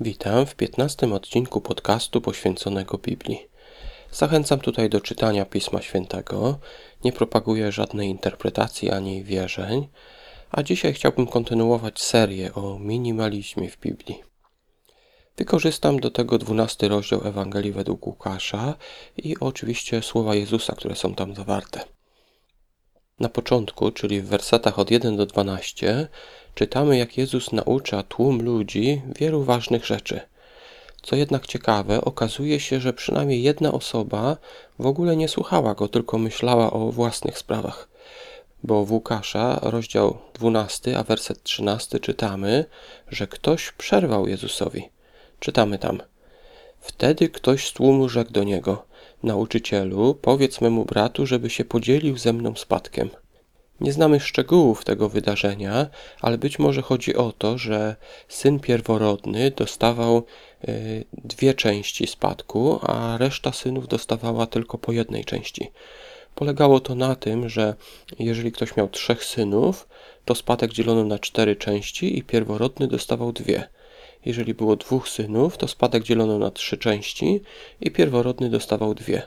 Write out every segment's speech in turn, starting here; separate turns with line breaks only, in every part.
Witam w 15 odcinku podcastu poświęconego Biblii. Zachęcam tutaj do czytania Pisma Świętego. Nie propaguję żadnej interpretacji ani wierzeń, a dzisiaj chciałbym kontynuować serię o minimalizmie w Biblii. Wykorzystam do tego 12 rozdział Ewangelii według Łukasza i oczywiście słowa Jezusa, które są tam zawarte. Na początku, czyli w wersetach od 1 do 12, czytamy, jak Jezus naucza tłum ludzi wielu ważnych rzeczy. Co jednak ciekawe, okazuje się, że przynajmniej jedna osoba w ogóle nie słuchała go, tylko myślała o własnych sprawach. Bo w Łukasza, rozdział 12, a werset 13 czytamy, że ktoś przerwał Jezusowi. Czytamy tam. Wtedy ktoś z tłumu rzekł do niego: Nauczycielu, powiedz memu bratu, żeby się podzielił ze mną spadkiem. Nie znamy szczegółów tego wydarzenia, ale być może chodzi o to, że syn pierworodny dostawał y, dwie części spadku, a reszta synów dostawała tylko po jednej części. Polegało to na tym, że jeżeli ktoś miał trzech synów, to spadek dzielono na cztery części i pierworodny dostawał dwie. Jeżeli było dwóch synów, to spadek dzielono na trzy części i pierworodny dostawał dwie.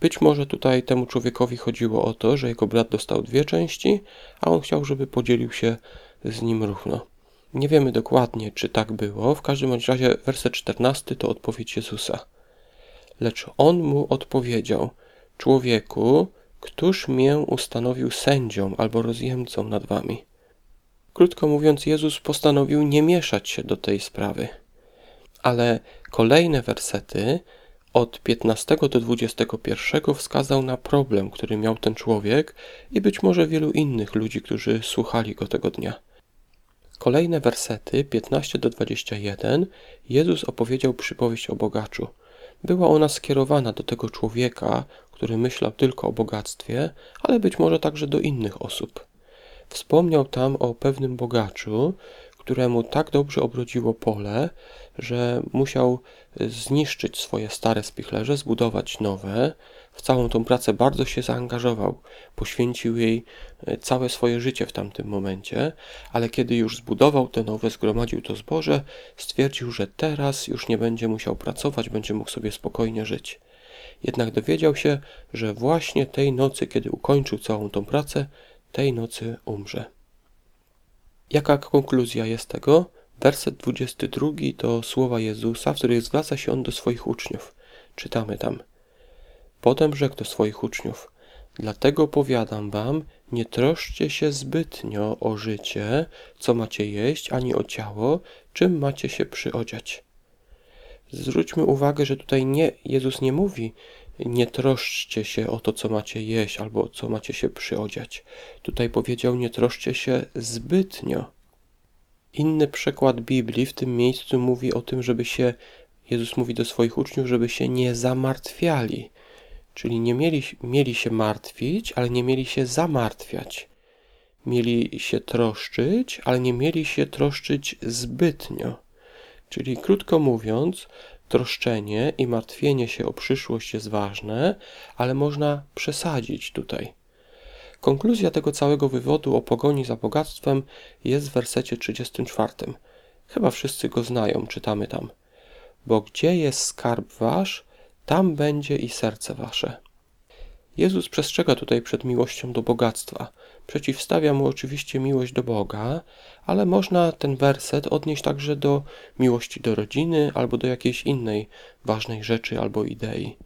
Być może tutaj temu człowiekowi chodziło o to, że jego brat dostał dwie części, a on chciał, żeby podzielił się z nim równo. Nie wiemy dokładnie, czy tak było. W każdym razie werset 14 to odpowiedź Jezusa. Lecz on mu odpowiedział: Człowieku, któż mię ustanowił sędzią albo rozjemcą nad wami? Krótko mówiąc, Jezus postanowił nie mieszać się do tej sprawy. Ale kolejne wersety od 15 do 21 wskazał na problem, który miał ten człowiek i być może wielu innych ludzi, którzy słuchali go tego dnia. Kolejne wersety 15 do 21 Jezus opowiedział przypowieść o bogaczu. Była ona skierowana do tego człowieka, który myślał tylko o bogactwie, ale być może także do innych osób. Wspomniał tam o pewnym bogaczu, któremu tak dobrze obrodziło pole, że musiał zniszczyć swoje stare spichlerze, zbudować nowe. W całą tą pracę bardzo się zaangażował, poświęcił jej e, całe swoje życie w tamtym momencie, ale kiedy już zbudował te nowe, zgromadził to zboże, stwierdził, że teraz już nie będzie musiał pracować, będzie mógł sobie spokojnie żyć. Jednak dowiedział się, że właśnie tej nocy, kiedy ukończył całą tą pracę, tej nocy umrze. Jaka konkluzja jest tego? Werset 22 to słowa Jezusa, w których zwraca się on do swoich uczniów. Czytamy tam. Potem rzekł do swoich uczniów: Dlatego powiadam wam, nie troszcie się zbytnio o życie, co macie jeść, ani o ciało, czym macie się przyodziać. Zwróćmy uwagę, że tutaj nie, Jezus nie mówi, nie troszczcie się o to, co macie jeść albo co macie się przyodziać. Tutaj powiedział, nie troszczcie się zbytnio. Inny przekład Biblii w tym miejscu mówi o tym, żeby się, Jezus mówi do swoich uczniów, żeby się nie zamartwiali. Czyli nie mieli, mieli się martwić, ale nie mieli się zamartwiać. Mieli się troszczyć, ale nie mieli się troszczyć zbytnio. Czyli krótko mówiąc, troszczenie i martwienie się o przyszłość jest ważne, ale można przesadzić tutaj. Konkluzja tego całego wywodu o pogoni za bogactwem jest w wersecie 34. Chyba wszyscy go znają, czytamy tam. Bo gdzie jest skarb wasz, tam będzie i serce wasze. Jezus przestrzega tutaj przed miłością do bogactwa. Przeciwstawia mu oczywiście miłość do Boga, ale można ten werset odnieść także do miłości do rodziny albo do jakiejś innej ważnej rzeczy albo idei.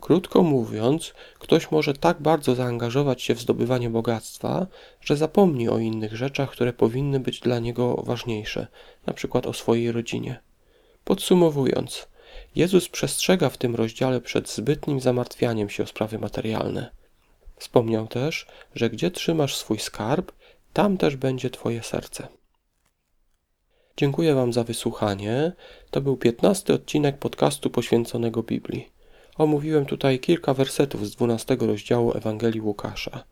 Krótko mówiąc, ktoś może tak bardzo zaangażować się w zdobywanie bogactwa, że zapomni o innych rzeczach, które powinny być dla niego ważniejsze, na przykład o swojej rodzinie. Podsumowując, Jezus przestrzega w tym rozdziale przed zbytnim zamartwianiem się o sprawy materialne. Wspomniał też, że gdzie trzymasz swój skarb, tam też będzie Twoje serce. Dziękuję Wam za wysłuchanie. To był piętnasty odcinek podcastu poświęconego Biblii. Omówiłem tutaj kilka wersetów z dwunastego rozdziału Ewangelii Łukasza.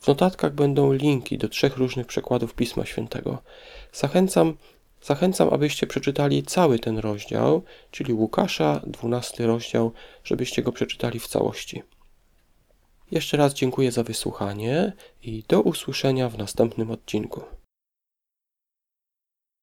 W notatkach będą linki do trzech różnych przekładów Pisma Świętego. Zachęcam Zachęcam, abyście przeczytali cały ten rozdział, czyli Łukasza, 12 rozdział, żebyście go przeczytali w całości. Jeszcze raz dziękuję za wysłuchanie i do usłyszenia w następnym odcinku.